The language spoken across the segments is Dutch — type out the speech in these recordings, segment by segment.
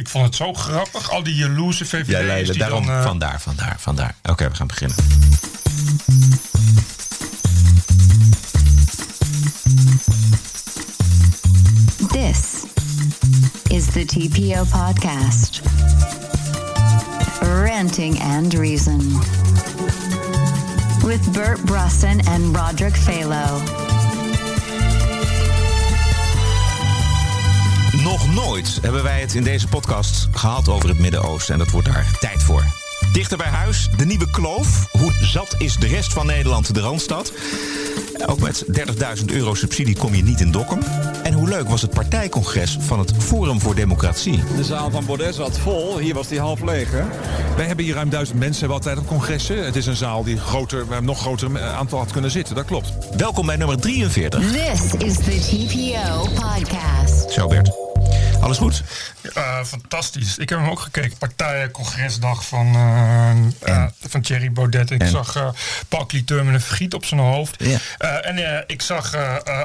ik vond het zo grappig. Al die jaloerse VVD's Ja, die daarom, dan... eh, vandaar, vandaar, vandaar. Oké, we gaan beginnen. This is the TPO podcast. Ranting and Reason. With Bert Brusson and Roderick Phalo. Nog nooit hebben wij het in deze podcast gehad over het Midden-Oosten. En dat wordt daar tijd voor. Dichter bij huis, de nieuwe kloof. Hoe zat is de rest van Nederland de Randstad? Ook met 30.000 euro subsidie kom je niet in Dokkum. En hoe leuk was het partijcongres van het Forum voor Democratie? De zaal van Baudet zat vol. Hier was die half leeg, hè? Wij hebben hier ruim duizend mensen hebben altijd op congressen. Het is een zaal die groter, waar een nog groter eh, aantal had kunnen zitten. Dat klopt. Welkom bij nummer 43. This is the TPO podcast. Zo Bert. Alles goed? Fantastisch. Ik heb hem ook gekeken. Partijencongresdag van, eh, van Thierry Baudet. Ik En? zag eh Paul Cliteur met een vergiet op zijn hoofd. Ja. En ik zag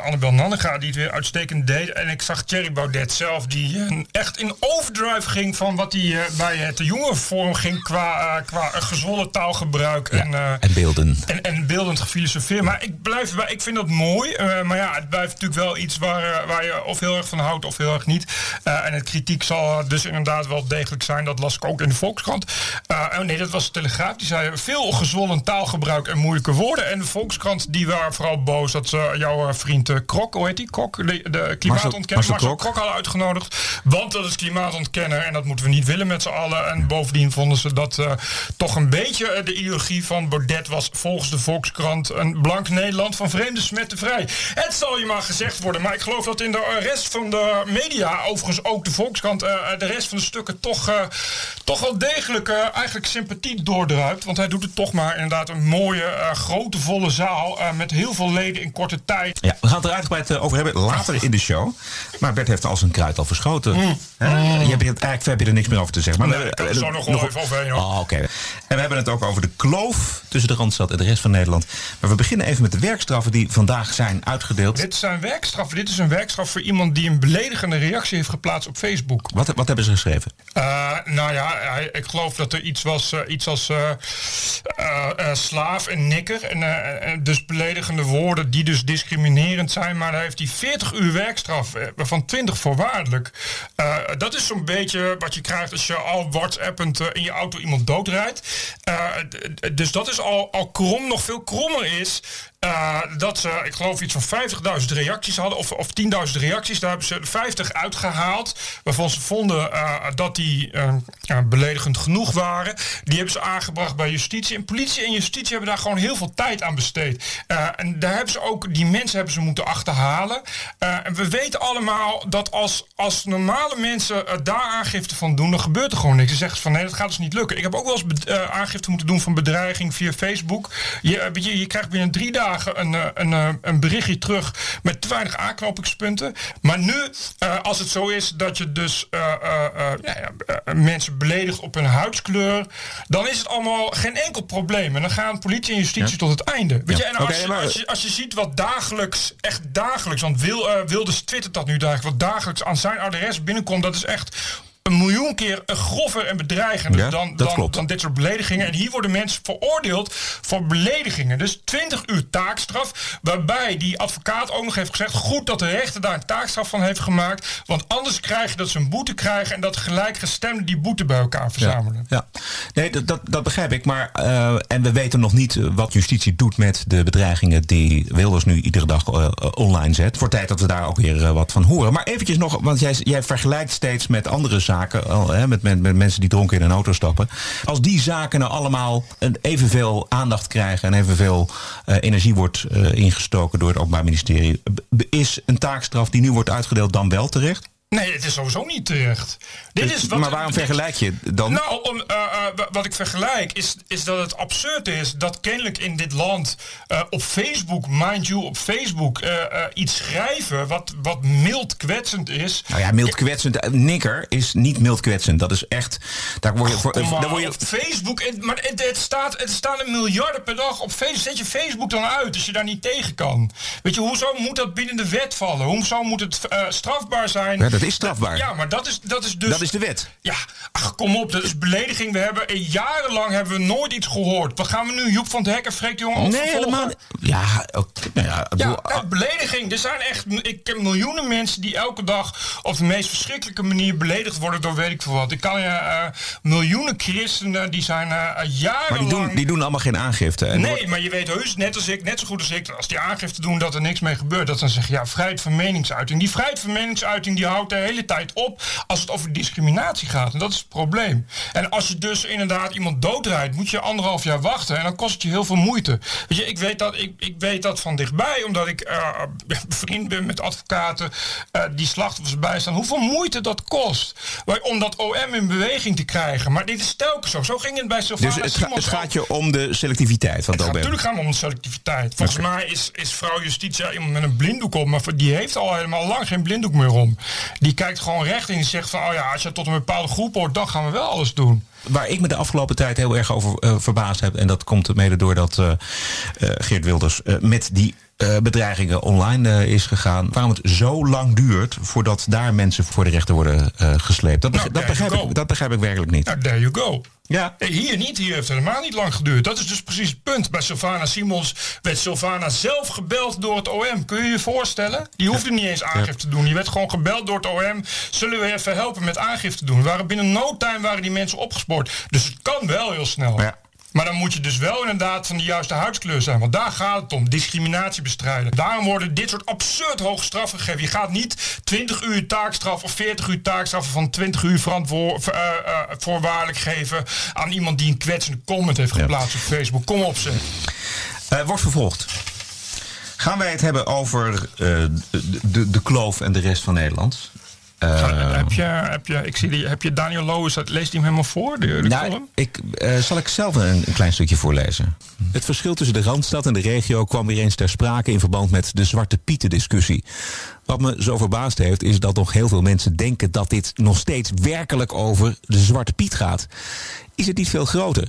Annabel Nannega die het weer uitstekend deed. En ik zag Thierry Baudet zelf die echt in overdrive ging van wat hij bij het jongerenforum ging qua, qua gezonde taalgebruik. En, En beelden. en, en beeldend gefilosofeerd. Maar ik blijf erbij. Ik vind dat mooi. maar ja, het blijft natuurlijk wel iets waar, waar je of heel erg van houdt of heel erg niet. Eh, en het kritiek zal dus inderdaad wel degelijk zijn. Dat las ik ook in de Volkskrant. Eh, oh nee, dat was de Telegraaf. Die zei veel gezwollen taalgebruik en moeilijke woorden. En de Volkskrant die waren vooral boos dat ze jouw eh, vriend Krok, hoe heet die? Kok, de, klimaatontkenner, Marcel Marcel Krok. Krok hadden uitgenodigd. Want dat is klimaatontkenner en dat moeten we niet willen met z'n allen. En bovendien vonden ze dat toch een beetje de ideologie van Baudet was volgens de Volkskrant een blank Nederland van vreemde smetten vrij. Het zal je maar gezegd worden, maar ik geloof dat in de rest van de media, overigens ook de Volkskrant, eh, de rest van de stukken toch, eh, toch wel degelijk eh, eigenlijk sympathie doordruipt. Want hij doet het toch maar inderdaad een mooie, eh, grote, volle zaal eh, met heel veel leden in korte tijd. Ja, we gaan het er uitgebreid eh, over hebben later in de show. Maar Bert heeft al zijn kruid al verschoten. Hè? Je hebt, eigenlijk heb je er niks meer over te zeggen. Maar. Nee, we- ik er zo nog even overheen, hoor. Oh, oké. En we hebben het ook over de kloof tussen de Randstad en de rest van Nederland. Maar we beginnen even met de werkstraffen die vandaag zijn uitgedeeld. Dit zijn werkstraffen. Dit is een werkstraf voor iemand die een beledigende reactie heeft geplaatst op Facebook. Wat, wat hebben ze geschreven? Eh, nou ja, ik geloof dat er iets was, eh, iets als eh, eh, eh, slaaf en nikker. En, eh, dus beledigende woorden die dus discriminerend zijn. Maar daar heeft hij 40 uur werkstraf, eh, waarvan 20 voorwaardelijk. Eh, dat is zo'n beetje wat je krijgt als je al whatsappend eh, in je auto iemand doodrijdt. Eh, dus dat is al, al krom. Nog veel krommer is eh, dat ze, ik geloof, iets van 50.000 reacties hadden. Of, of 10.000 reacties. Daar hebben ze 50 uitgehaald. Waarvan ze vonden eh, dat die eh, beledigend genoeg waren. Die hebben ze aangebracht bij justitie. En politie en justitie hebben daar gewoon heel veel tijd aan besteed. En daar hebben ze ook, die mensen hebben ze moeten achterhalen. En we weten allemaal dat als, als normale mensen daar aangifte van doen, dan gebeurt er gewoon niks. Ze zeggen van nee, dat gaat dus niet lukken. Ik heb ook wel eens aangifte moeten doen van bedreiging via Facebook. Je, je, je krijgt binnen drie dagen een, eh, een, eh, een berichtje terug met te weinig aanknopingspunten. Maar nu, eh, als het zo is dat je dus ja, ja, mensen beledigt op hun huidskleur, dan is het allemaal geen enkel probleem. En dan gaan politie en justitie Ja. tot het einde. Weet Ja. je, en als, je, als, je, als je ziet wat dagelijks, echt dagelijks, want Wil, Wilders twittert dat nu dagelijks, wat dagelijks aan zijn adres binnenkomt, dat is echt een miljoen keer grover en bedreigender Ja, dan, dan, dan dit soort beledigingen. En hier worden mensen veroordeeld voor beledigingen. Dus 20 uur taakstraf. Waarbij die advocaat ook nog heeft gezegd: goed dat de rechter daar een taakstraf van heeft gemaakt. Want anders krijg je dat ze een boete krijgen. En dat gelijkgestemden die boete bij elkaar verzamelen. Ja, nee, dat, dat, dat begrijp ik. Maar, eh, en we weten nog niet eh, wat justitie doet met de bedreigingen die Wilders nu iedere dag eh, online zet. Voor tijd dat we daar ook weer wat van horen. Maar eventjes nog, want jij, jij vergelijkt steeds met andere zaken, hè, met, met, met mensen die dronken in een auto stappen. Als die zaken nou allemaal evenveel aandacht krijgen en evenveel eh, energie wordt eh, ingestoken door het Openbaar Ministerie, b- is een taakstraf die nu wordt uitgedeeld dan wel terecht? Nee, het is sowieso niet terecht. Dit is wat, maar waarom vergelijk je dan? Nou, om, eh, eh, wa- wat ik vergelijk is, is dat het absurd is dat kennelijk in dit land eh, op Facebook, mind you, op Facebook iets schrijven wat, wat mild kwetsend is. Nou ja, mild kwetsend. Nikker is niet mild kwetsend. Dat is echt. Daar word je voor. Daar word je, op Facebook, maar het, het, staat, het staan een miljarden per dag op Facebook. Zet je Facebook dan uit als je daar niet tegen kan? Weet je, hoezo moet dat binnen de wet vallen? Hoezo moet het strafbaar zijn? Ja, is strafbaar. Ja, maar dat is, dat is dus... Dat is de wet. Ja, ach, kom op, dat is belediging. We hebben eh, jarenlang hebben we nooit iets gehoord. Wat gaan we nu Joep van het Hek en Freek de ook Nee, vervolgen? helemaal. Ja, oké, nou ja, kijk, belediging. Er zijn echt ik ken miljoenen mensen die elke dag op de meest verschrikkelijke manier beledigd worden door weet ik veel wat. Ik kan je eh, miljoenen christenen die zijn eh jarenlang. maar die doen, die doen allemaal geen aangifte. En Nee, maar je weet heus, net als ik, net zo goed als ik, als die aangifte doen dat er niks mee gebeurt, dat dan zeg je ja, vrijheid van meningsuiting. Die vrijheid van meningsuiting die houdt de hele tijd op als het over discriminatie gaat. En dat is het probleem. En als je dus inderdaad iemand doodrijdt, moet je anderhalf jaar wachten en dan kost het je heel veel moeite. Weet je, ik weet dat, ik, ik weet dat van dichtbij, omdat ik eh bevriend ben met advocaten eh, die slachtoffers bijstaan, hoeveel moeite dat kost. Om dat OM in beweging te krijgen. Maar dit is telkens zo. Zo ging het bij Sylvana dus het, ga- het gaat je om de selectiviteit van het OM. natuurlijk gaan we om de selectiviteit. Volgens mij is, is vrouw Justitia iemand met een blinddoek op, maar die heeft al helemaal lang geen blinddoek meer om. Die kijkt gewoon recht en die zegt van, oh ja, als je tot een bepaalde groep hoort, dan gaan we wel alles doen. Waar ik me de afgelopen tijd heel erg over eh, verbaasd heb... en dat komt mede doordat eh, Geert Wilders met die bedreigingen online is gegaan... waarom het zo lang duurt voordat daar mensen voor de rechter worden gesleept. Dat, Nou, dat, begrijp ik, dat begrijp ik werkelijk niet. Nou, there you go. Ja. Eh, Hier niet, hier heeft het helemaal niet lang geduurd. Dat is dus precies het punt. Bij Sylvana Simons werd Sylvana zelf gebeld door het OM. Kun je je voorstellen? Die hoefde niet eens aangifte te doen. Die werd gewoon gebeld door het OM. Zullen we even helpen met aangifte doen? Waren binnen no time waren die mensen opgespoord. Dus het kan wel heel snel. Ja. Maar dan moet je dus wel inderdaad van de juiste huidskleur zijn. Want daar gaat het om. Discriminatie bestrijden. Daarom worden dit soort absurd hoge straffen gegeven. Je gaat niet 20 uur taakstraf of 40 uur taakstraf van 20 uur verantwoor, eh, eh, voorwaardelijk geven aan iemand die een kwetsende comment heeft geplaatst op Facebook. Kom op zeg. Eh, wordt vervolgd. Gaan wij het hebben over de, de kloof en de rest van Nederland? Eh, heb, je, heb, je, ik zie die, heb je Daniel Loos, leest hij hem helemaal voor? De, de Nou, column? ik, eh, zal ik zelf een, een klein stukje voorlezen. Het verschil tussen de Randstad en de regio kwam weer eens ter sprake in verband met de Zwarte Pieten discussie. Wat me zo verbaasd heeft, is dat nog heel veel mensen denken dat dit nog steeds werkelijk over de Zwarte Piet gaat. Is het niet veel groter?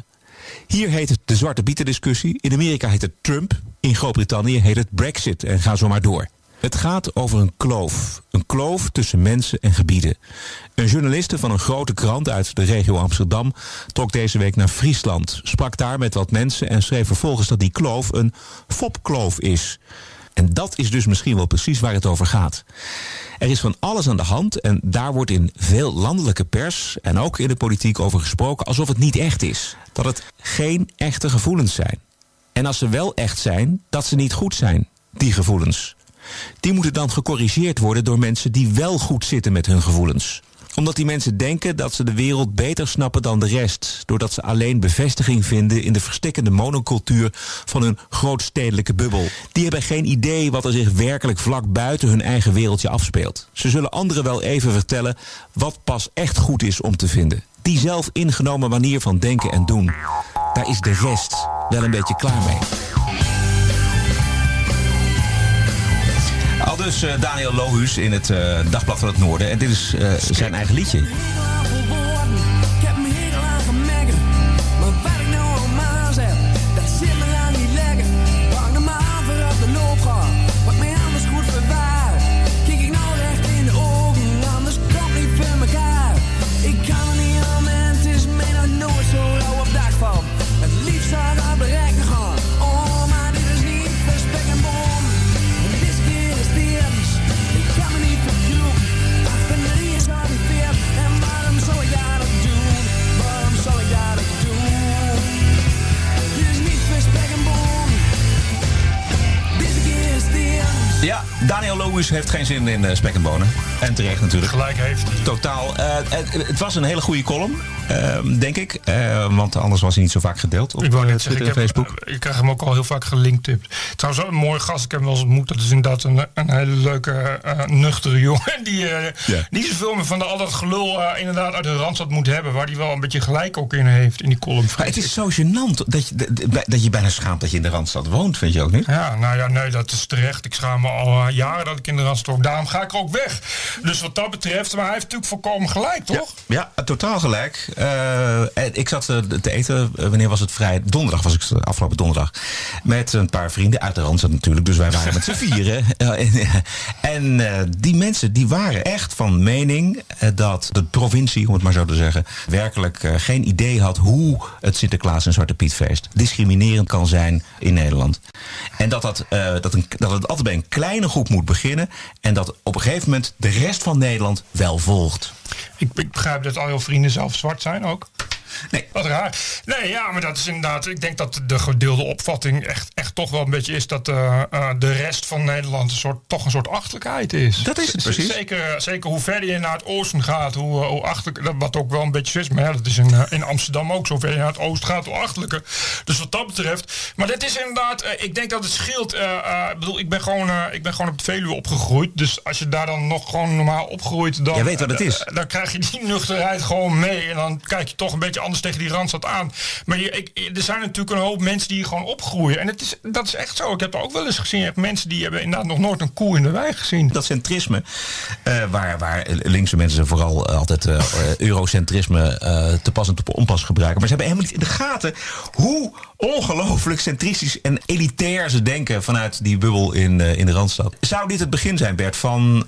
Hier heet het de Zwarte Pieten discussie. In Amerika heet het Trump. In Groot-Brittannië heet het Brexit. En ga zo maar door. Het gaat over een kloof. Een kloof tussen mensen en gebieden. Een journaliste van een grote krant uit de regio Amsterdam trok deze week naar Friesland. Sprak daar met wat mensen en schreef vervolgens dat die kloof een fopkloof is. En dat is dus misschien wel precies waar het over gaat. Er is van alles aan de hand en daar wordt in veel landelijke pers en ook in de politiek over gesproken alsof het niet echt is. Dat het geen echte gevoelens zijn. En als ze wel echt zijn, dat ze niet goed zijn, die gevoelens. Die moeten dan gecorrigeerd worden door mensen die wel goed zitten met hun gevoelens omdat die mensen denken dat ze de wereld beter snappen dan de rest. Doordat ze alleen bevestiging vinden in de verstikkende monocultuur van hun grootstedelijke bubbel. Die hebben geen idee wat er zich werkelijk vlak buiten hun eigen wereldje afspeelt. Ze zullen anderen wel even vertellen wat pas echt goed is om te vinden. Die zelf ingenomen manier van denken en doen. Daar is de rest wel een beetje klaar mee. Al dus eh, Daniel Lohuus in het eh, Dagblad van het Noorden. En dit is eh, zijn eigen liedje. Heeft geen zin in eh, spek en bonen. En terecht natuurlijk. Gelijk heeft hij. Totaal. Eh, het, het was een hele goede column, eh, denk ik. Eh, want anders was hij niet zo vaak gedeeld op Ik wou net zeggen, Twitter ik, en heb, Facebook. ik krijg hem ook al heel vaak gelinkt. Trouwens, een mooie gast. Ik heb hem wel eens ontmoet. Dat is inderdaad een, een hele leuke, nuchtere jongen. Die Ja. niet zoveel meer van de, al dat gelul inderdaad uit de Randstad moet hebben. Waar hij wel een beetje gelijk ook in heeft in die column. Maar het is zo gênant dat je, dat- je bijna schaamt dat je in de Randstad woont, vind je ook niet? Ja, nou ja, nee, dat is terecht. Ik schaam me al jaren dat ik ik in de Randstad. Daarom ga ik er ook weg. Dus wat dat betreft, maar hij heeft natuurlijk volkomen gelijk, toch? Ja, totaal gelijk. Eh, en ik zat eh, te eten, eh, wanneer was het vrij? Donderdag was ik afgelopen donderdag. Met een paar vrienden uit de Randstad natuurlijk. Dus wij waren met z'n vieren. En die mensen die waren echt van mening dat de provincie, om het maar zo te zeggen, werkelijk geen idee had hoe het Sinterklaas en Zwarte Pietfeest discriminerend kan zijn in Nederland. En dat, dat, dat, een, dat het altijd bij een kleine groep moet beginnen. En dat op een gegeven moment de rest van Nederland wel volgt. Ik, ik begrijp dat al jouw vrienden zelf zwart zijn ook. Nee. Wat raar. Nee, ja, maar dat is inderdaad. Ik denk dat de gedeelde opvatting echt, echt toch wel een beetje is dat eh, eh, de rest van Nederland een soort, toch een soort achterlijkheid is. Dat is het, precies. Zeker, zeker hoe verder je naar het oosten gaat, hoe, eh, hoe achterlijk. dat- Wat ook wel een beetje is. Maar ja, dat is in, eh, in Amsterdam ook. Zo ver je naar het oosten gaat, hoe achterlijker. Dus wat dat betreft. Maar dit is inderdaad. eh, ik denk dat het scheelt. eh, eh, ik bedoel, ik ben, gewoon, eh, ik ben gewoon op de Veluwe opgegroeid. Dus als je daar dan nog gewoon normaal opgroeit. Dan, Jij weet wat het is. eh, dan krijg je die nuchterheid gewoon mee. En dan kijk je toch een beetje anders tegen die randstad aan. Maar je, ik, er zijn natuurlijk een hoop mensen die hier gewoon opgroeien. En het is, dat is echt zo. Ik heb er ook wel eens gezien. Je hebt mensen die hebben inderdaad nog nooit een koe in de wei gezien. Dat centrisme, eh, waar, waar linkse mensen vooral eh, altijd eh, eurocentrisme te pas en te onpas gebruiken. Maar ze hebben helemaal niet in de gaten hoe ongelooflijk centristisch en elitair ze denken vanuit die bubbel in, in de Randstad. Zou dit het begin zijn, Bert, van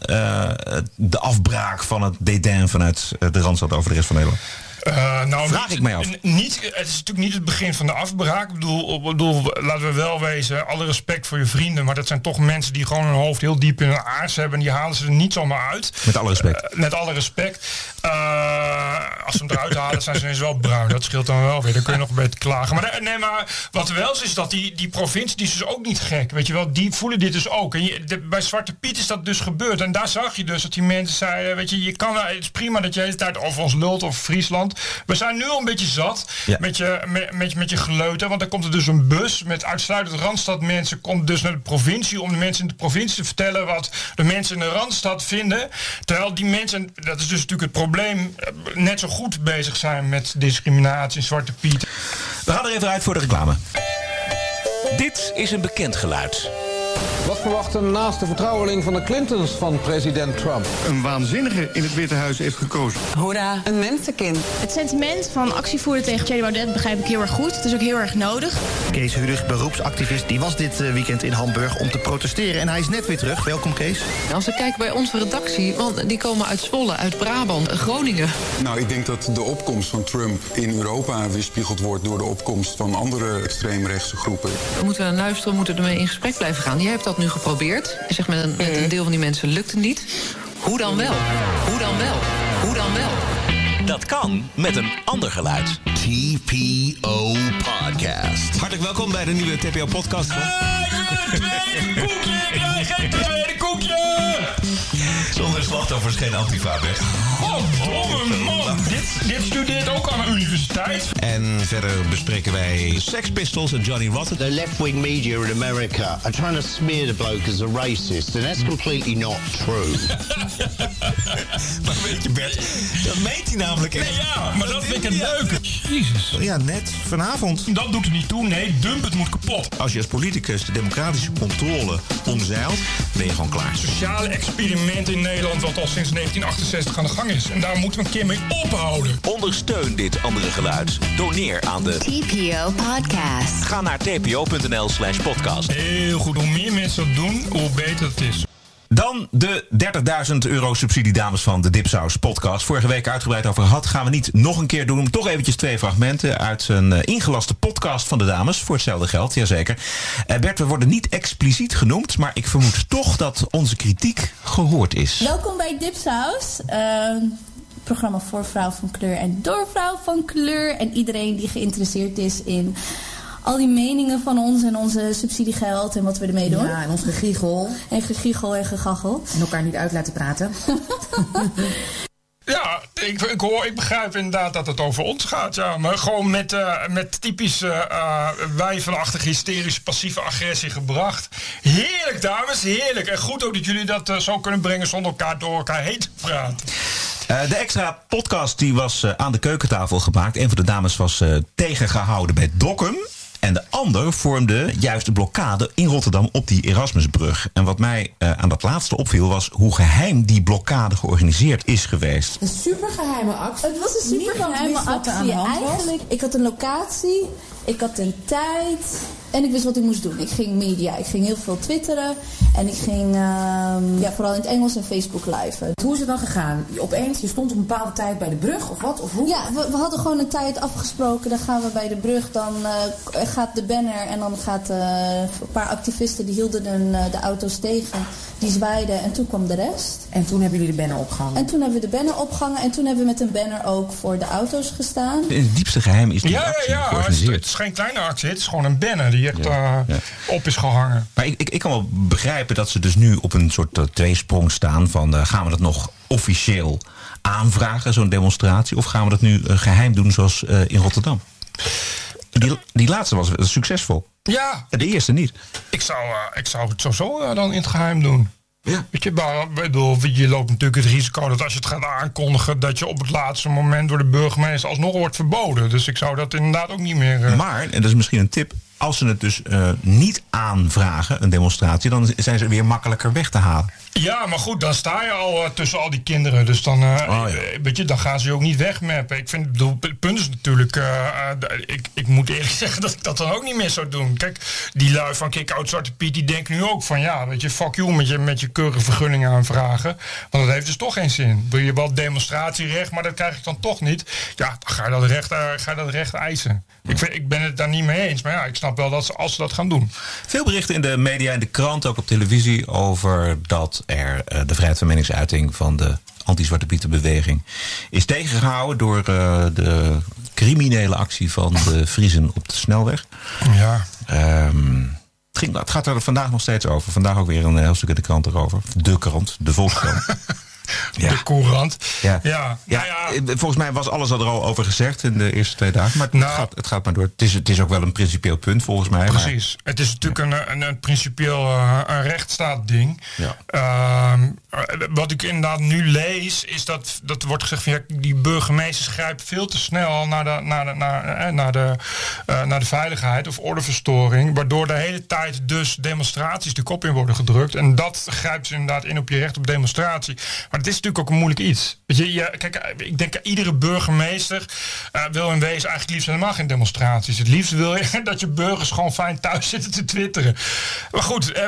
de afbraak van het dédain vanuit de Randstad over de rest van Nederland? Eh, nou, Vraag niet- ik mij af. Niet, het is natuurlijk niet het begin van de afbraak. Ik bedoel, bedoel, laten we wel wezen, alle respect voor je vrienden. Maar dat zijn toch mensen die gewoon hun hoofd heel diep in hun aars hebben. En die halen ze er niet zomaar uit. Met alle respect. Eh, met alle respect. Eh, als ze hem eruit halen, zijn ze ineens wel bruin. Dat scheelt dan wel weer. Dan kun je nog een beetje klagen. Maar nee, maar wat wel is, is dat die, die provincie, die is dus ook niet gek. Weet je wel, die voelen dit dus ook. En je, de- bij Zwarte Piet is dat dus gebeurd. En daar zag je dus dat die mensen zeiden, weet je, je kan, wel- het is prima dat je de hele tijd over ons lult of Friesland. We zijn nu al een beetje zat Ja. met, je, met, met, je- met je geleuter. Want dan komt er dus een bus met uitsluitend Randstad mensen. Komt dus naar de provincie om de mensen in de provincie te vertellen wat de mensen in de Randstad vinden. Terwijl die mensen, dat is dus natuurlijk het probleem, eh, net zo goed bezig zijn met discriminatie, Zwarte Piet. We gaan er even uit voor de reclame. Dit is een bekend geluid. Wat verwacht een naaste vertrouweling van de Clintons van president Trump? een waanzinnige in het Witte Huis heeft gekozen. Hoera. Een mensenkind. Het sentiment van actievoeren tegen Thierry Baudet begrijp ik heel erg goed. Het is ook heel erg nodig. Kees Hudig, beroepsactivist, die was dit eh, weekend in Hamburg om te protesteren. En hij is net weer terug. Welkom Kees. Als we kijken bij onze redactie, want die komen uit Zwolle, uit Brabant, Groningen. Nou, ik denk dat de opkomst van Trump in Europa weerspiegeld wordt door de opkomst van andere extreemrechtse groepen. We moeten naar luisteren, we moeten ermee in gesprek blijven gaan. Jij hebt dat nu geprobeerd. Je zegt met een, met een deel van die mensen lukt het niet. Hoe dan wel? Hoe dan wel? Hoe dan wel? Dat kan met een ander geluid. TPO Podcast. Hartelijk welkom bij de nieuwe TPO-podcast. tweede koekje! Zonder slachtoffers geen antifa, Bert. Oh, man! Dit, dit studeert ook aan de universiteit. En verder bespreken wij Sex Pistols en Johnny Rotten. The left-wing media in America are trying to smear the bloke as a racist. And that's completely not true. Maar weet je, Bert, dat meent hij namelijk echt. Ja, maar dat vind ik het leuke. Jezus. Ja, net vanavond. Dat doet er niet toe. Nee, dump het moet kapot. Als je als politicus de democratische controle omzeilt, ben je gewoon klaar. Sociale experiment in Nederland wat al sinds 1968 aan de gang is. En daar moeten we een keer mee ophouden. Ondersteun dit andere geluid. Doneer aan de... TPO Podcast. Ga naar tpo.nl slash podcast. Heel goed. Hoe meer mensen dat doen, hoe beter het is. Dan de 30.000 euro subsidie, dames van de Dipsaus podcast. Vorige week uitgebreid over gehad. Gaan we niet nog een keer doen. Toch eventjes twee fragmenten uit een eh, ingelaste podcast van de dames. Voor hetzelfde geld, jazeker. Eh Bert, we worden niet expliciet genoemd. Maar ik vermoed toch dat onze kritiek gehoord is. Welkom bij Dipsaus. Ehm, programma voor vrouw van kleur en door vrouw van kleur. En iedereen die geïnteresseerd is in al die meningen van ons en onze subsidiegeld en wat we ermee doen. Ja, en ons gegiegel. En gegiegel en gegachel. En elkaar niet uit laten praten. Ja, ik, ik, hoor, ik begrijp inderdaad dat het over ons gaat. Ja, maar gewoon met, eh, met typische eh wijvenachtige hysterische passieve agressie gebracht. Heerlijk, dames, heerlijk. En goed ook dat jullie dat eh, zo kunnen brengen zonder elkaar door elkaar heen te praten. Eh, de extra podcast die was eh, aan de keukentafel gemaakt. Een van de dames was eh, tegengehouden bij Dokkum. En de ander vormde juist de blokkade in Rotterdam op die Erasmusbrug. En wat mij eh, aan dat laatste opviel was hoe geheim die blokkade georganiseerd is geweest. Een supergeheime actie. Het was een super Niemand geheime wist wat er aan actie. de hand was. Eigenlijk, ik had een locatie, ik had een tijd en ik wist wat ik moest doen. Ik ging media, ik ging heel veel twitteren en ik ging ehm, ja, vooral in het Engels en Facebook live. Hoe is het dan gegaan? Opeens, je stond op een bepaalde tijd bij de brug of wat? Of hoe? Ja, we, we hadden gewoon een tijd afgesproken. Dan gaan we bij de brug, dan eh, gaat de banner en dan gaat eh, een paar activisten die hielden een, eh, de auto's tegen. Die zwaaiden en toen kwam de rest. En toen hebben jullie de banner opgehangen? En toen hebben we de banner opgehangen en toen hebben we met een banner ook voor de auto's gestaan. In het diepste geheim is die Ja, ja, actie ja. Het is, georganiseerd. het is geen kleine actie. Het is gewoon een banner echt eh, op is gehangen. Maar ik, ik, ik kan wel begrijpen dat ze dus nu op een soort eh, tweesprong staan van eh, gaan we dat nog officieel aanvragen, zo'n demonstratie, of gaan we dat nu eh, geheim doen zoals in Rotterdam? Die, die laatste was succesvol. Ja. De eerste niet. Ik zou, ik zou het sowieso dan in het geheim doen. Ja. Weet je, maar, bedoel, je loopt natuurlijk het risico dat als je het gaat aankondigen, dat je op het laatste moment door de burgemeester alsnog wordt verboden. Dus ik zou dat inderdaad ook niet meer. Maar, en dat is misschien een tip, als ze het dus eh, niet aanvragen, een demonstratie, dan zijn ze weer makkelijker weg te halen. Ja, maar goed, dan sta je al eh, tussen al die kinderen. Dus dan, eh, Oh, eh, weet je, dan gaan ze je ook niet wegmappen. Ik vind, bedoel, het punt is natuurlijk, ik, ik moet eerlijk zeggen dat ik dat dan ook niet meer zou doen. Kijk, die lui van Kick-Out Zwarte Piet, die denken nu ook van, ja, weet je, fuck you met je, met je keurige vergunning aanvragen. Want dat heeft dus toch geen zin. Wil je wel demonstratierecht, maar dat krijg ik dan toch niet. Ja, dan ga je dat recht, ga je dat recht eisen. Ik, vind, ik ben het daar niet mee eens, maar ja, ik snap wel dat ze, als ze dat gaan doen. Veel berichten in de media, in de krant, ook op televisie... over dat er eh, de vrijheid van meningsuiting van de anti-Zwarte Pietenbeweging... is tegengehouden door eh, de criminele actie van de Vriezen op de snelweg. Ja. Ehm, het, ging, het gaat er vandaag nog steeds over. Vandaag ook weer een heel stuk in de krant erover. De krant, de Volkskrant. De courant. Ja. Ja, Ja, eh, volgens mij was alles er al over gezegd in de eerste twee dagen. Maar het, gaat, het gaat maar door. Het is, het is ook wel een principieel punt volgens mij. maar- Precies. Het is natuurlijk een, een, een principieel eh, een rechtsstaat-ding. Ja. Ehm, eh, wat ik inderdaad nu lees, is dat, dat wordt gezegd van ja, die burgemeesters grijpen veel te snel naar de, naar de, naar, naar de, naar de veiligheid of ordeverstoring. Waardoor de hele tijd dus demonstraties de kop in worden gedrukt. En dat grijpt ze inderdaad in op je recht op demonstratie. Maar het is natuurlijk ook een moeilijk iets. Weet je, je, kijk, ik denk iedere burgemeester eh, wil in wezen eigenlijk liefst helemaal geen demonstraties. Het liefst wil je dat je burgers gewoon fijn thuis zitten te twitteren. Maar goed, eh,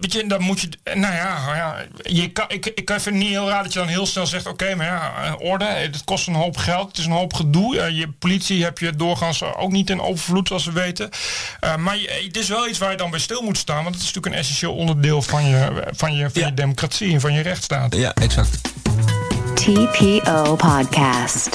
weet je, dan moet je. Nou ja, ja je kan, ik, ik vind het niet heel raar dat je dan heel snel zegt: oké, maar ja, orde, het kost een hoop geld, het is een hoop gedoe. Je politie heb je doorgaans ook niet in overvloed, zoals we weten. Maar je, het is wel iets waar je dan bij stil moet staan, want het is natuurlijk een essentieel onderdeel van je, van je, van je democratie en van je rechtsstaat. Ja, exact. TPO Podcast.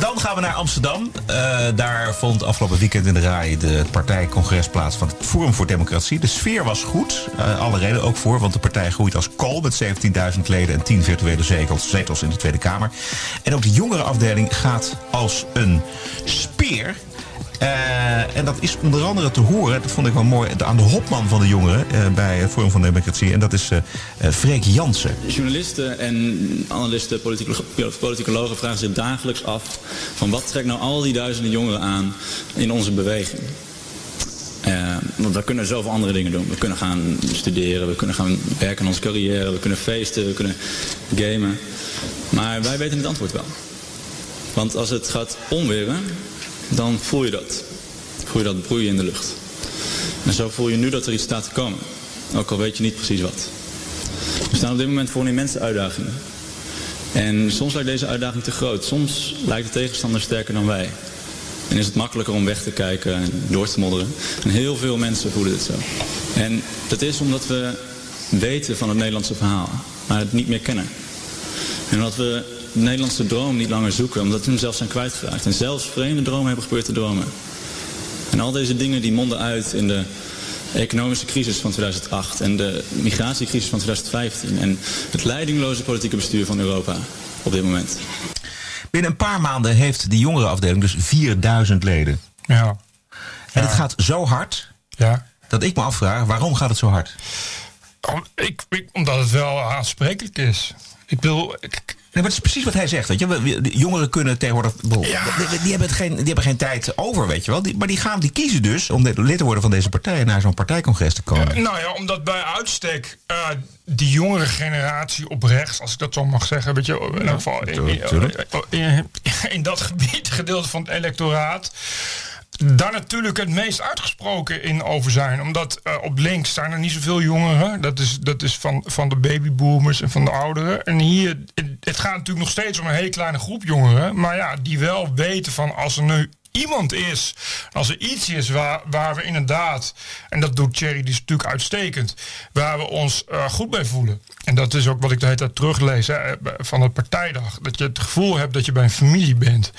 Dan gaan we naar Amsterdam. Eh, daar vond afgelopen weekend in de RAI de partijcongres plaats van het Forum voor Democratie. De sfeer was goed. Eh, alle reden ook voor, want de partij groeit als kool met 17.000 leden en 10 virtuele zetels, zetels in de Tweede Kamer. En ook de jongerenafdeling gaat als een speer. Eh, en dat is onder andere te horen, dat vond ik wel mooi, aan de hopman van de jongeren eh, bij Forum van Democratie. En dat is eh, Freek Jansen. Journalisten en analisten, politicolo- politicologen vragen zich dagelijks af... van wat trekt nou al die duizenden jongeren aan in onze beweging? Want we kunnen zoveel andere dingen doen. We kunnen gaan studeren, we kunnen gaan werken aan onze carrière... we kunnen feesten, we kunnen gamen. Maar wij weten het antwoord wel. Want als het gaat onweren, dan voel je dat. Voel je dat broeien in de lucht. En zo voel je nu dat er iets staat te komen. Ook al weet je niet precies wat. We staan op dit moment voor een immense uitdaging. En soms lijkt deze uitdaging te groot. Soms lijkt de tegenstander sterker dan wij. En is het makkelijker om weg te kijken en door te modderen. En heel veel mensen voelen dit zo. En dat is omdat we weten van het Nederlandse verhaal, maar het niet meer kennen. En omdat we Nederlandse droom niet langer zoeken, omdat we hem zelfs zijn kwijtgeraakt. En zelfs vreemde dromen hebben geprobeerd te dromen. En al deze dingen die monden uit in de economische crisis van 2008 en de migratiecrisis van 2015 en het leidingloze politieke bestuur van Europa op dit moment. Binnen een paar maanden heeft die jongerenafdeling dus 4000 leden. Ja. En het gaat zo hard Ja. dat ik me afvraag, waarom gaat het zo hard? Om- ik, ik- omdat het wel aansprekelijk is. Ik bedoel, ik- Nee, maar het is precies wat hij zegt. Weet je? Jongeren kunnen tegenwoordig. die, die hebben het geen, die hebben geen tijd over, weet je wel. Die, maar die, gaan, die kiezen dus om lid te worden van deze partij naar zo'n partijcongres te komen. Nou ja, omdat bij uitstek eh, die jongere generatie op rechts, als ik dat zo mag zeggen, weet je, in elk geval in- in dat gebied, gedeelte van het electoraat, daar natuurlijk het meest uitgesproken in over zijn. Omdat eh, op links staan er niet zoveel jongeren. Dat is, dat is van, van de babyboomers en van de ouderen. En hier, het gaat natuurlijk nog steeds om een hele kleine groep jongeren. Maar ja, die wel weten van als er nu iemand is, als er iets is waar, waar we inderdaad, en dat doet Thierry die is natuurlijk uitstekend, waar we ons eh, goed bij voelen. En dat is ook wat ik de hele tijd teruglees hè, van het partijdag. Dat je het gevoel hebt dat je bij een familie bent.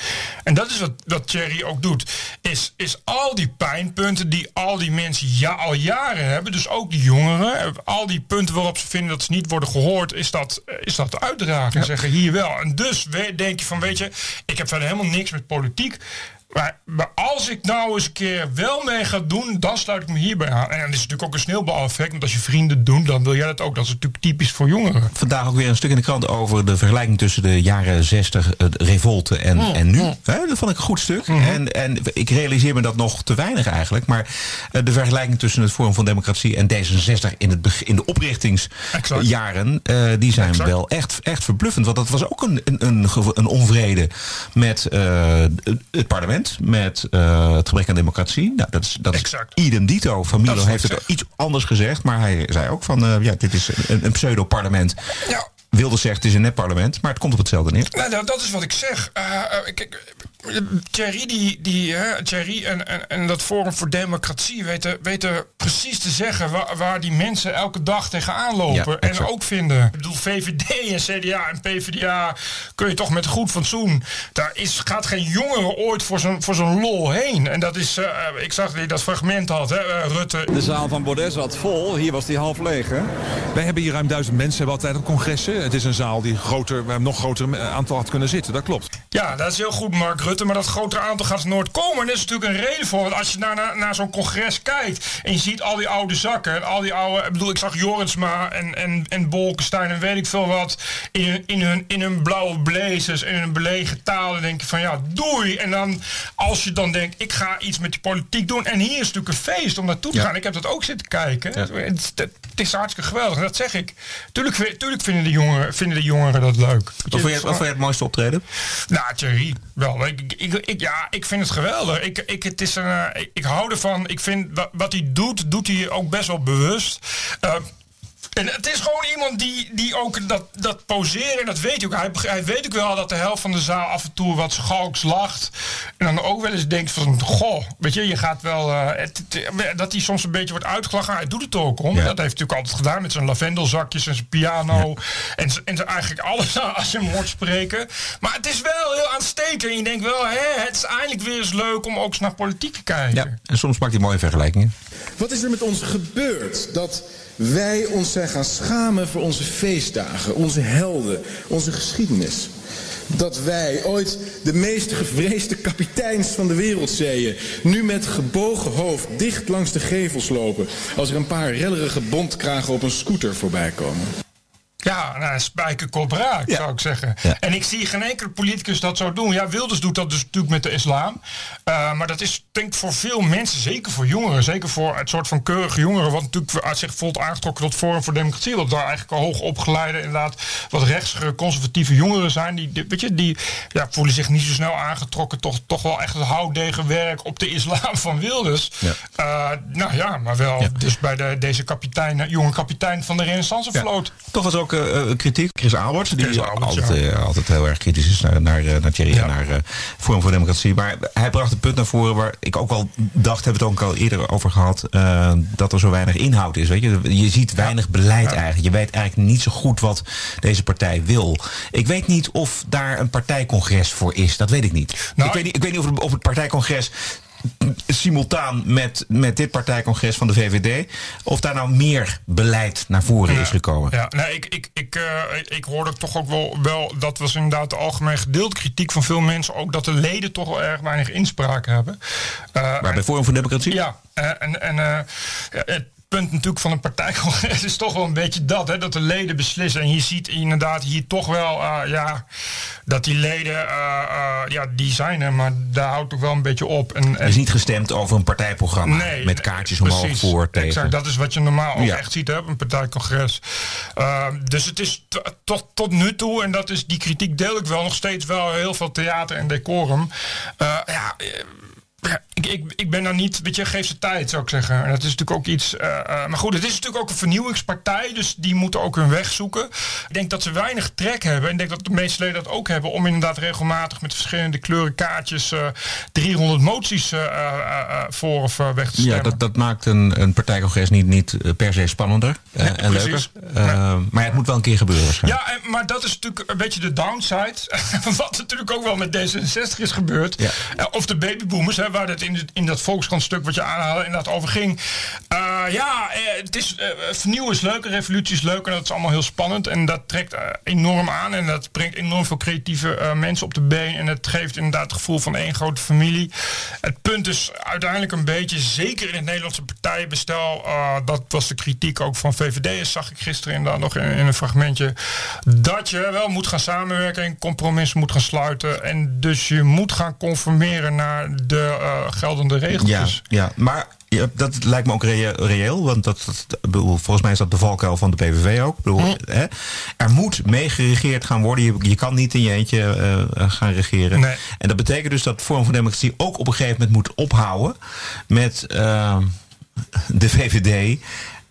En dat is wat, wat Thierry ook doet. Is, is al die pijnpunten die al die mensen ja, al jaren hebben, dus ook die jongeren, eh, al die punten waarop ze vinden dat ze niet worden gehoord, is dat, eh, is dat uitdragen. En zeggen hier wel. En dus denk je van, weet je, ik heb verder helemaal niks met politiek. Maar, maar als ik nou eens een keer wel mee ga doen, dan sluit ik me hierbij aan. En dat is natuurlijk ook een sneeuwbaleffect. Want als je vrienden doen, dan wil jij dat ook. Dat is natuurlijk typisch voor jongeren. Vandaag ook weer een stuk in de krant over de vergelijking tussen de jaren 60 het revolte en, Mm, en nu. mm. Dat vond ik een goed stuk. Mhm. En, en ik realiseer me dat nog te weinig eigenlijk. Maar eh, de vergelijking tussen het Forum van Democratie en D66 in, het, in de oprichtingsjaren, eh, die zijn wel echt, echt verbluffend. Want dat was ook een, een, een, een onvrede met eh, het parlement, met eh, het gebrek aan democratie. Nou, dat is, dat is idem dito. Van Milo heeft het iets anders gezegd, maar hij zei ook van, eh, ja, dit is een, een pseudo-parlement. Ja. Wilde zegt het is een net-parlement, maar het komt op hetzelfde neer. Nou, dat, dat is wat ik zeg. Kijk, eh, Thierry, die, die, hè, Thierry en, en, en dat Forum voor Democratie weten, weten precies te zeggen waar, waar die mensen elke dag tegenaan lopen. Ja, en ook vinden. Ik bedoel, VVD en CDA en PvdA kun je toch met goed fatsoen. Daar is, gaat geen jongere ooit voor zo'n voor zo'n lol heen. En dat is, eh, ik zag dat hij dat fragment had, hè, eh, Rutte. De zaal van Baudet zat vol. Hier was die half leeg, hè? Wij hebben hier ruim duizend mensen, hebben altijd op congressen. Het is een zaal die groter, waar een nog groter eh, aantal had kunnen zitten, dat klopt. Ja, dat is heel goed, Mark Rutte. Maar dat grotere aantal gaat nooit komen. En er is natuurlijk een reden voor. Want als je naar, naar, naar zo'n congres kijkt. en je ziet al die oude zakken. en al die oude. Ik bedoel, ik zag Jorensma en, en, en Bolkestein en weet ik veel wat. in, hun- in, hun, in hun blauwe blazers. en in hun belegen taal. Dan denk je van ja, doei. En dan als je dan denkt. ik ga iets met die politiek doen. en hier is natuurlijk een feest om naartoe te Ja. gaan. Ik heb dat ook zitten kijken. Het, het, het is hartstikke geweldig. Dat zeg ik. Tuurlijk, vi- tuurlijk vinden, de jongeren, vinden de jongeren dat leuk. Wat vond je het mooiste optreden? Nou, Thierry, wel. Ik, ik, ik, ja, ik vind het geweldig. Ik, ik, het is een, eh, ik, hou ervan. Ik vind wa- wat hij doet, doet hij ook best wel bewust. Eh, en het is gewoon iemand die, die ook dat, dat poseren, en dat weet hij ook. Hij, hij weet ook wel dat de helft van de zaal af en toe wat schalks lacht. En dan ook wel eens denkt van, goh, weet je, je gaat wel... eh, het, het- dat hij soms een beetje wordt uitgelachen. Hij doet het ook om. Ja. Dat heeft hij natuurlijk altijd gedaan met zijn lavendelzakjes en zijn piano. En, en eigenlijk alles als je hem hoort spreken. Maar het is wel heel aanstekelijk. En je denkt wel, hè, het is eindelijk weer eens leuk om ook eens naar politiek te kijken. Ja, en soms maakt hij mooie vergelijkingen. Wat is er met ons gebeurd dat wij ons zijn gaan schamen voor onze feestdagen, onze helden, onze geschiedenis? Dat wij, ooit de meest gevreesde kapiteins van de wereldzeeën, nu met gebogen hoofd dicht langs de gevels lopen als er een paar rellerige bondkragen op een scooter voorbij komen. Ja, nou, spijkerkop raak, zou ik zeggen. En ik zie geen enkele politicus dat zo doen. Ja, Wilders doet dat dus natuurlijk met de islam. Eh, maar dat is denk ik voor veel mensen, zeker voor jongeren... zeker voor het soort van keurige jongeren... wat natuurlijk uit zich voelt aangetrokken tot Forum voor Democratie... wat daar eigenlijk al hoog opgeleide, inderdaad... wat rechtsere, conservatieve jongeren zijn... die, die- weet je, die ja, voelen zich niet zo snel aangetrokken... toch, toch wel echt het houtdegenwerk op de islam van Wilders. Eh, nou ja, maar wel dus bij de, deze kapitein, eh, jonge kapitein van de renaissancevloot. Toch was ook eh, kritiek. Chris Alberts, die Chris Alberts, altijd, ja. eh, altijd heel erg kritisch is naar, naar, eh, naar Thierry en naar Forum voor Democratie. Maar hij bracht een punt naar voren waar ik ook wel dacht, hebben we het ook al eerder over gehad, eh, dat er zo weinig inhoud is. Weet je? je ziet weinig beleid eigenlijk. Je weet eigenlijk niet zo goed wat deze partij wil. Ik weet niet of daar een partijcongres voor is. Dat weet ik niet. Nou, ik, weet niet ik weet niet of het, of het partijcongres simultaan met, met dit partijcongres van de VVD... of daar nou meer beleid naar voren is gekomen. Ja, nee, ik, ik, ik, eh, ik, ik hoorde toch ook wel, wel, dat was inderdaad de algemeen gedeelde kritiek van veel mensen, ook dat de leden toch wel erg weinig inspraak hebben. Eh, Maar bij Forum voor Democratie? Ja, eh, en, en punt natuurlijk van een partijcongres is toch wel een beetje dat, hè, dat de leden beslissen. En je ziet inderdaad hier toch wel, uh, ja, dat die leden, uh, uh, ja, die zijn er, maar daar houdt toch wel een beetje op. En, er is niet gestemd over een partijprogramma nee, met kaartjes omhoog precies, voor tegen. Exact, dat is wat je normaal ook ja. echt ziet hè, op een partijcongres. dus het is tot, tot nu toe, en dat is die kritiek deel ik wel nog steeds wel heel veel theater en decorum. ja, ik, ik, ik ben daar niet, weet je, geef ze tijd zou ik zeggen. En dat is natuurlijk ook iets, uh, uh, maar goed, het is natuurlijk ook een vernieuwingspartij, dus die moeten ook hun weg zoeken. Ik denk dat ze weinig trek hebben en ik denk dat de meeste leden dat ook hebben om inderdaad regelmatig met verschillende kleuren kaartjes uh, 300 moties voor of weg te stemmen. Ja, dat, dat maakt een, een partijcongres niet, niet per se spannender nee, en precies. leuker. Maar het moet wel een keer gebeuren. Ja, en, maar dat is natuurlijk een beetje de downside, wat natuurlijk ook wel met D66 is gebeurd. Ja. of de babyboomers, hè, waar het in, in dat Volkskrant-stuk wat je aanhaalde inderdaad over ging. Uh, ja, het is, uh, vernieuwen is leuk, revolutie is leuk en dat is allemaal heel spannend. En dat trekt enorm aan en dat brengt enorm veel creatieve mensen op de been. En het geeft inderdaad het gevoel van één grote familie. Het punt is uiteindelijk een beetje, zeker in het Nederlandse partijenbestel, dat was de kritiek ook van VVD'ers, zag ik gisteren inderdaad nog in, een fragmentje, dat je wel moet gaan samenwerken en compromissen moet gaan sluiten. En dus je moet gaan conformeren naar de geldende regeltjes. Ja, ja. maar ja, dat lijkt me ook reëel, want dat, dat, bedoel, volgens mij is dat de valkuil van de PVV ook. Bedoel, hè, er moet meegeregeerd gaan worden. Je, je kan niet in je eentje uh, gaan regeren. Nee. En dat betekent dus dat Vorm van Democratie ook op een gegeven moment moet ophouden met uh, de VVD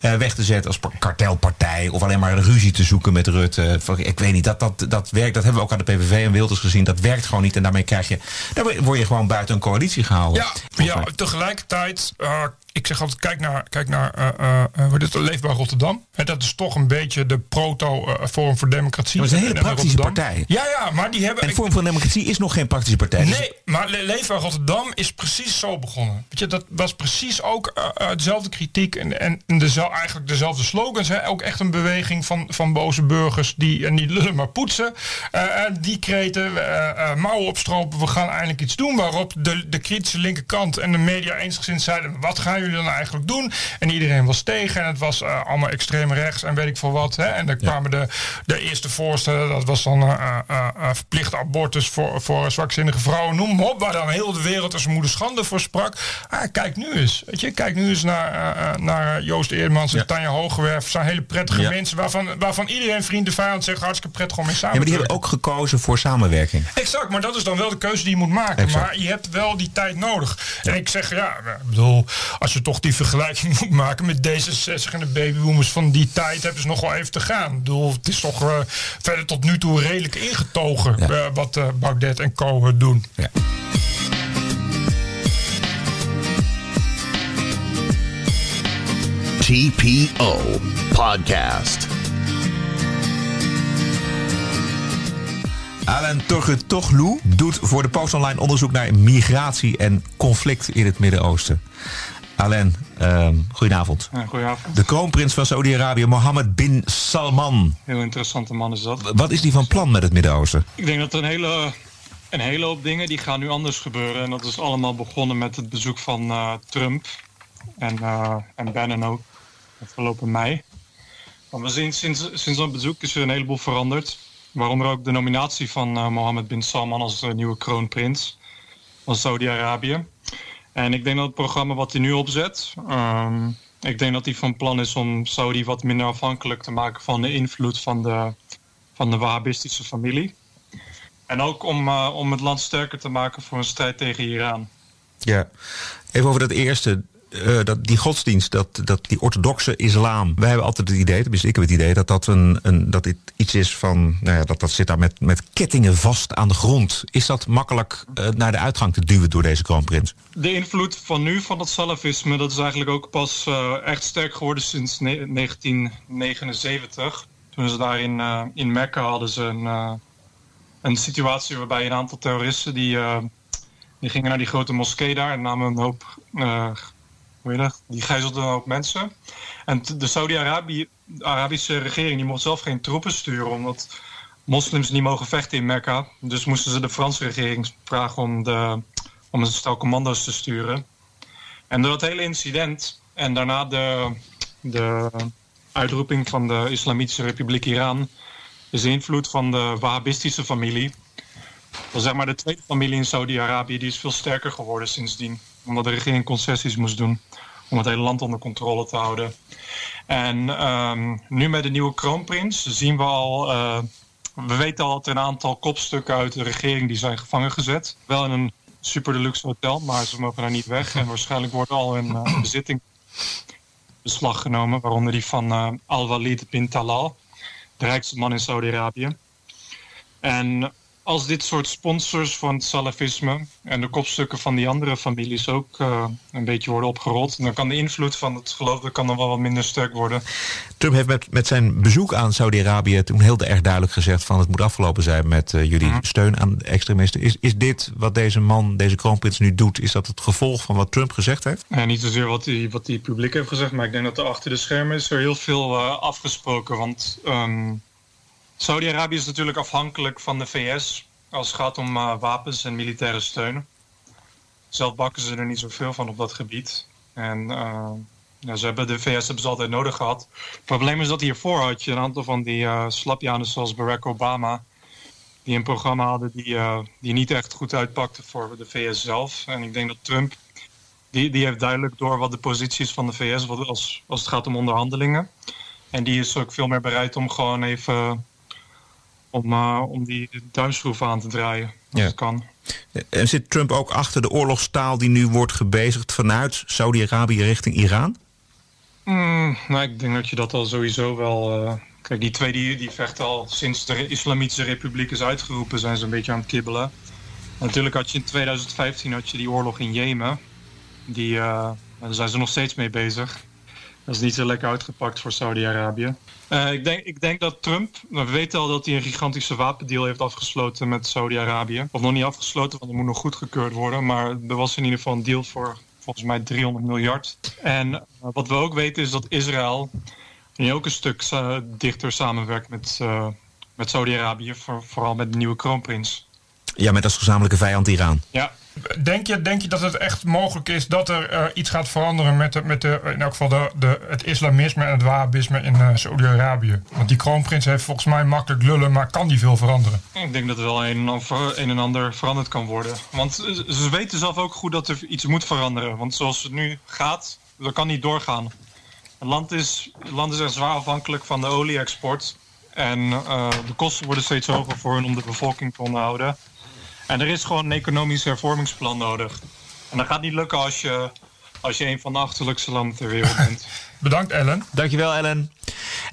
weg te zetten als kartelpartij of alleen maar een ruzie te zoeken met Rutte. Ik weet niet, dat, dat, dat werkt. Dat hebben we ook aan de PVV en Wilders gezien. Dat werkt gewoon niet en daarmee krijg je, daar word je gewoon buiten een coalitie gehouden. Ja, ja tegelijkertijd. Ik zeg altijd, kijk naar, kijk naar uh, uh, dit, Leefbaar Rotterdam. He, dat is toch een beetje de proto-vorm voor democratie. Dat is een hele praktische partij. Ja, ja, maar die hebben... En Vorm voor Democratie is nog geen praktische partij. Nee, dus... maar Le Leefbaar Rotterdam is precies zo begonnen. Weet je, dat was precies ook uh, dezelfde kritiek en, en dezelfde, eigenlijk dezelfde slogans. Hè. Ook echt een beweging van, van boze burgers die niet lullen maar poetsen. die kreten, mouwen opstropen, we gaan eindelijk iets doen. Waarop de, de kritische linkerkant en de media eensgezind zeiden, wat gaan jullie dan eigenlijk doen? En iedereen was tegen en het was uh, allemaal extreem rechts en weet ik veel wat. Hè? En dan kwamen ja. de, de eerste voorstellen, dat was dan uh, uh, verplicht abortus voor, voor zwakzinnige vrouwen, noem maar op, waar dan heel de wereld als moeder schande voor sprak. Ah, kijk nu eens, weet je, kijk nu eens naar, naar Joost Eermans en ja. Tanja Hogewerf. zijn hele prettige ja. mensen waarvan, waarvan iedereen vrienden vijand zegt hartstikke prettig om mee samen ja, maar die hebben ook gekozen voor samenwerking. Exact, maar dat is dan wel de keuze die je moet maken. Exact. Maar je hebt wel die tijd nodig. En ik zeg, ja, ik bedoel, als je toch die vergelijking moet maken met D66 en de babyboomers van die tijd, hebben ze nog wel even te gaan. Ik bedoel, het is toch uh, verder tot nu toe redelijk ingetogen ja. uh, wat uh, Baudet en Co. doen. Ja. TPO Podcast. Alain Torgetoglu doet voor de Post Online onderzoek naar migratie en conflict in het Midden-Oosten. Alain, uh, goedenavond. Ja, goedenavond. De kroonprins van Saudi-Arabië, Mohammed bin Salman. Heel interessante man is dat. Wat is die van plan met het Midden-Oosten? Ik denk dat er een hele, een hele hoop dingen die gaan nu anders gebeuren. En dat is allemaal begonnen met het bezoek van uh, Trump en, uh, en Bannon ook, afgelopen mei. Want we zien sinds, sinds dat bezoek is er een heleboel veranderd. Waaronder ook de nominatie van uh, Mohammed bin Salman als nieuwe kroonprins van Saudi-Arabië. En ik denk dat het programma wat hij nu opzet, um, ik denk dat hij van plan is om Saudi wat minder afhankelijk te maken van de invloed van de, van de Wahhabistische familie. En ook om, uh, om het land sterker te maken voor een strijd tegen Iran. Ja, even over dat eerste. Uh, dat, die godsdienst, dat, dat, die orthodoxe islam. Wij hebben altijd het idee, tenminste ik heb het idee, dat dat, een, een, dat dit iets is van. Nou ja, dat, dat zit daar met, met kettingen vast aan de grond. Is dat makkelijk uh, naar de uitgang te duwen door deze kroonprins? De invloed van nu van het salafisme, dat is eigenlijk ook pas echt sterk geworden sinds 1979. Toen ze daar in, in Mekka hadden ze een, een situatie waarbij een aantal terroristen die, die gingen naar die grote moskee daar en namen een hoop hoe dat? Die gijzelden hoop mensen. En de Saudi-Arabische regering die mocht zelf geen troepen sturen, omdat moslims niet mogen vechten in Mekka. Dus moesten ze de Franse regering vragen om, de, om een stel commando's te sturen. En door dat hele incident en daarna de, de uitroeping van de Islamitische Republiek Iran is de invloed van de Wahhabistische familie. Dat zeg maar de tweede familie in Saudi-Arabië, die is veel sterker geworden sindsdien. Omdat de regering concessies moest doen om het hele land onder controle te houden. En ehm, nu met de nieuwe kroonprins zien we al... eh, we weten al dat er een aantal kopstukken uit de regering die zijn gevangen gezet. Wel in een super deluxe hotel, maar ze mogen daar niet weg. En waarschijnlijk wordt al in eh, bezitting beslag genomen. Waaronder die van eh, Al-Walid bin Talal, de rijkste man in Saudi-Arabië. En als dit soort sponsors van het salafisme en de kopstukken van die andere families ook eh, een beetje worden opgerold, dan kan de invloed van het geloof dat kan dan wel wat minder sterk worden. Trump heeft met, met zijn bezoek aan Saudi-Arabië toen heel erg duidelijk gezegd van het moet afgelopen zijn met eh, jullie steun aan de extremisten. Is, is dit wat deze man, deze kroonprins nu doet, is dat het gevolg van wat Trump gezegd heeft? Ja, niet zozeer wat hij wat die publiek heeft gezegd, maar ik denk dat er achter de schermen is er heel veel eh, afgesproken. Want ehm, Saudi-Arabië is natuurlijk afhankelijk van de VS als het gaat om eh, wapens en militaire steun. Zelf bakken ze er niet zoveel van op dat gebied. En eh, ze hebben, de VS hebben ze altijd nodig gehad. Het probleem is dat hiervoor had je een aantal van die uh, slapjanen zoals Barack Obama... die een programma hadden die, die niet echt goed uitpakte voor de VS zelf. En ik denk dat Trump, die, die heeft duidelijk door wat de positie is van de VS... Wat, als, als het gaat om onderhandelingen. En die is ook veel meer bereid om gewoon even... om, eh, om die duimschroef aan te draaien, als Ja. het kan. En zit Trump ook achter de oorlogstaal die nu wordt gebezigd vanuit Saudi-Arabië richting Iran? Mm, nou, ik denk dat je dat al sowieso wel. eh, kijk, die twee die, die vechten al sinds de Islamitische Republiek is uitgeroepen, zijn ze een beetje aan het kibbelen. En natuurlijk had je in 2015 had je die oorlog in Jemen. Die, daar zijn ze nog steeds mee bezig. Dat is niet zo lekker uitgepakt voor Saudi-Arabië. Eh, ik, denk, ik denk dat Trump, we weten al dat hij een gigantische wapendeal heeft afgesloten met Saudi-Arabië. Of nog niet afgesloten, want het moet nog goedgekeurd worden. Maar er was in ieder geval een deal voor volgens mij 300 miljard. En eh, wat we ook weten is dat Israël nu ook een stuk eh, dichter samenwerkt met, eh, met Saudi-Arabië. Voor, vooral met de nieuwe kroonprins. Ja, met als gezamenlijke vijand Iran. Ja, Denk je, denk je dat het echt mogelijk is dat er eh, iets gaat veranderen met, de, met de, in elk geval de, de, het islamisme en het wahhabisme in eh, Saudi-Arabië? Want die kroonprins heeft volgens mij makkelijk lullen, maar kan die veel veranderen? Ik denk dat er wel een en, een en ander veranderd kan worden. Want ze weten zelf ook goed dat er iets moet veranderen. Want zoals het nu gaat, dat kan niet doorgaan. Het land is, land is echt zwaar afhankelijk van de olie-export. En eh, de kosten worden steeds hoger voor hun om de bevolking te onderhouden. En er is gewoon een economisch hervormingsplan nodig. En dat gaat niet lukken als je, als je een van de achterlijkste landen ter wereld bent. Bedankt, Ellen. Dankjewel, Ellen.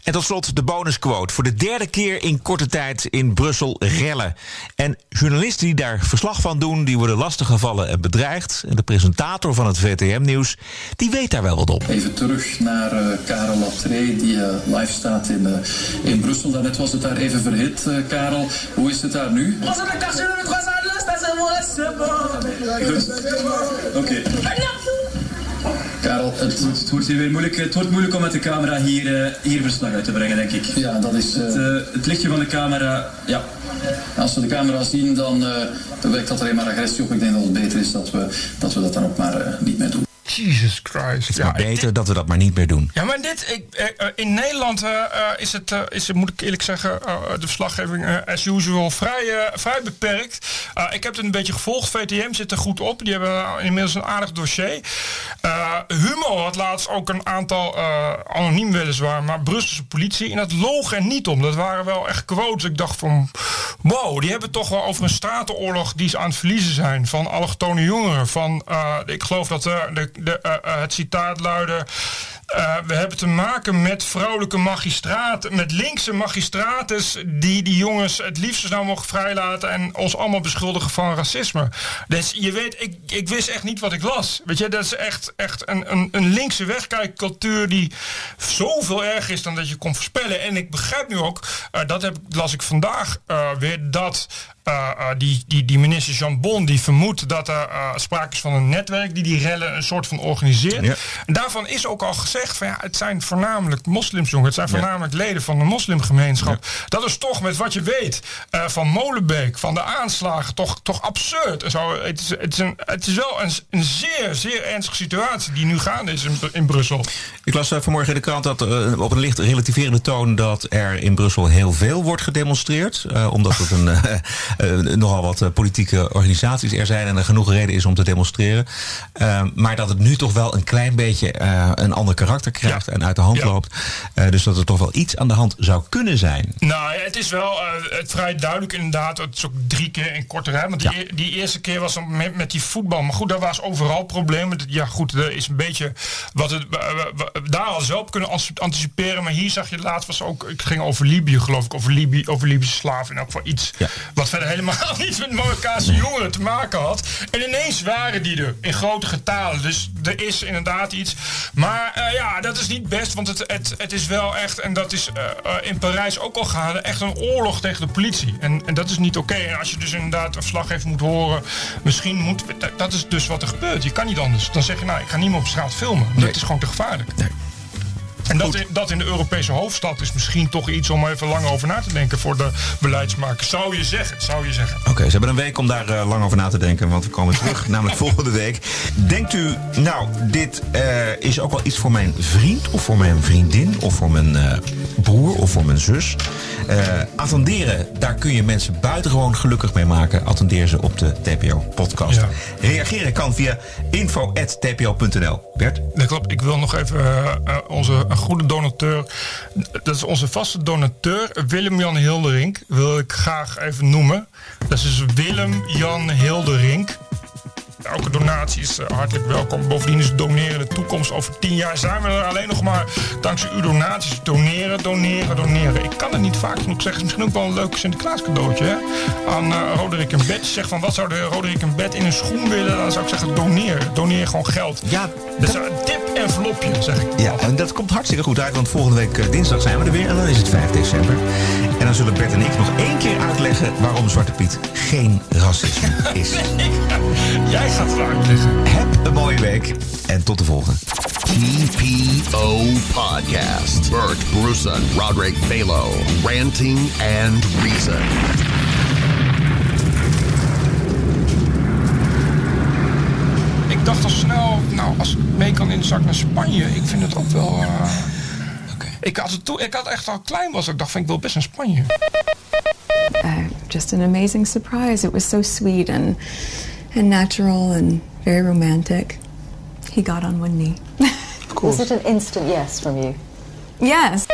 En tot slot de bonusquote. Voor de derde keer in korte tijd in Brussel rellen. En journalisten die daar verslag van doen, die worden lastiggevallen en bedreigd. En de presentator van het VTM-nieuws, die weet daar wel wat op. Even terug naar eh, Karel Latree, die eh, live staat in, eh, in Brussel. Daarnet was het daar even verhit, eh, Karel. Hoe is het daar nu? Oké. Karel, het, het wordt hier weer moeilijk. Het wordt moeilijk om met de camera hier, eh, hier verslag uit te brengen, denk ik. Ja, dat is... Het, eh, het lichtje van de camera, ja. Als we de camera zien, dan, eh, werkt dat alleen maar agressie op. Ik denk dat het beter is dat we dat, we dat dan ook maar eh, niet meer doen. Jesus Christ. Het is maar beter dat we dat maar niet meer doen. Ja, maar dit, ik, eh, eh, in Nederland eh, is, het, is het, moet ik eerlijk zeggen, de verslaggeving as usual vrij, vrij beperkt. Ik heb het een beetje gevolgd. VTM zit er goed op. Die hebben inmiddels een aardig dossier. Humo had laatst ook een aantal, anoniem weliswaar, maar Brusselse politie. En dat loog er niet om. Dat waren wel echt quotes. Ik dacht van, wow, die hebben toch wel over een stratenoorlog die ze aan het verliezen zijn. Van allochtone jongeren. Van, ik geloof dat de, de, eh, eh, het citaat luidde... eh, we hebben te maken met vrouwelijke magistraten, met linkse magistrates die die jongens het liefst snel mogelijk vrijlaten en ons allemaal beschuldigen van racisme. Dus je weet, ik, ik wist echt niet wat ik las. Weet je, dat is echt, echt een, een, een linkse wegkijkcultuur die zoveel erger is dan dat je kon voorspellen. En ik begrijp nu ook, dat heb, las ik vandaag weer, dat eh, eh, die, die, die minister Jean Bon die vermoedt dat er eh, sprake is van een netwerk die die rellen een soort van organiseert. Ja. En daarvan is ook al gezegd van ja, het zijn voornamelijk moslims, jongen. Het zijn Ja. voornamelijk leden van de moslimgemeenschap. Dat is toch met wat je weet van Molenbeek, van de aanslagen, toch, toch absurd. En Zo, het, is, het, is een, het is wel een, een zeer, zeer ernstige situatie die nu gaande is in, in Brussel. Ik las vanmorgen in de krant dat op een licht relativerende toon dat er in Brussel heel veel wordt gedemonstreerd. omdat het een, nogal wat eh, politieke organisaties er zijn en er genoeg reden is om te demonstreren. Eh, maar dat het nu toch wel een klein beetje eh, een ander karakter krijgt en uit de hand Ja. loopt. Eh, dus dat er toch wel iets aan de hand zou kunnen zijn. Nou, het is wel eh, het vrij duidelijk inderdaad. Het is ook drie keer in korte rij. Want die, die eerste keer was dan met, met die voetbal. Maar goed, daar was overal problemen. Ja, goed, er is een beetje wat het. eh, daar hadden ze wel op kunnen anticiperen. Maar hier zag je laatst was ook. Het ging over Libië, geloof ik. Over, Libië, over Libische slaven. En ook voor iets. Wat verder helemaal niet met Marokkaanse jongeren te maken had. En ineens waren die er in grote getalen. Dus er is inderdaad iets. Maar eh, ja, dat is niet best. Want het, het, het is wel echt. En dat is eh, eh, in Parijs ook al gaande. Echt een oorlog tegen de politie. En, en dat is niet oké. En als je dus inderdaad een verslaggever moet horen. Misschien moet. dat- Dat is dus wat er gebeurt. Je kan niet anders. Dan zeg je, nou, ik ga niet meer op straat filmen. Want Dat is gewoon te gevaarlijk. En dat in, dat in de Europese hoofdstad is misschien toch iets om even lang over na te denken voor de beleidsmakers. Zou je zeggen, zou je zeggen. Oké, ze hebben een week om daar eh, lang over na te denken, want we komen terug, namelijk volgende week. Denkt u, nou, dit eh, is ook wel iets voor mijn vriend, of voor mijn vriendin, of voor mijn eh, broer, of voor mijn zus? Attenderen, daar kun je mensen buitengewoon gelukkig mee maken. Attendeer ze op de TPO-podcast. Ja. Reageren kan via info.tpo.nl. Bert? Dat klopt. Ik wil nog even onze goede donateur. Dat is onze vaste donateur, Willem-Jan Hilderink. Wil ik graag even noemen. Dat is Willem-Jan Hilderink. Elke donatie is eh, hartelijk welkom. Bovendien is doneren de toekomst. Over tien jaar zijn we er alleen nog maar dankzij uw donaties. Doneren, doneren, doneren. Ik kan het niet vaak genoeg zeggen. Het is misschien ook wel een leuk Sinterklaas cadeautje. Hè? Aan eh, Roderick en Bet. Zeg van wat zou de Roderick en Bet in een schoen willen? Dan zou ik zeggen doneer. Doneer gewoon geld. Ja, dat is een tip envelopje, zeg ik. Ja, en dat komt hartstikke goed uit, want volgende week eh, dinsdag zijn we er weer en dan is het 5 december. En dan zullen Bert en ik nog één keer uitleggen waarom Zwarte Piet geen racisme is. Jij gaat het uitleggen. Heb een mooie week en tot de volgende. TPO Podcast. Bert Bruson, Roderick Balo, Ranting and Reason. Ik dacht al snel, nou, als ik mee kan in de zak naar Spanje. Ik vind het ook wel... eh, ik, had het toe, ik had echt al klein was. Ik dacht van, ik wil best naar Spanje. uh, just an amazing surprise. It was so sweet and and natural and very romantic. He got on one knee. Was it an instant yes from you? Yes.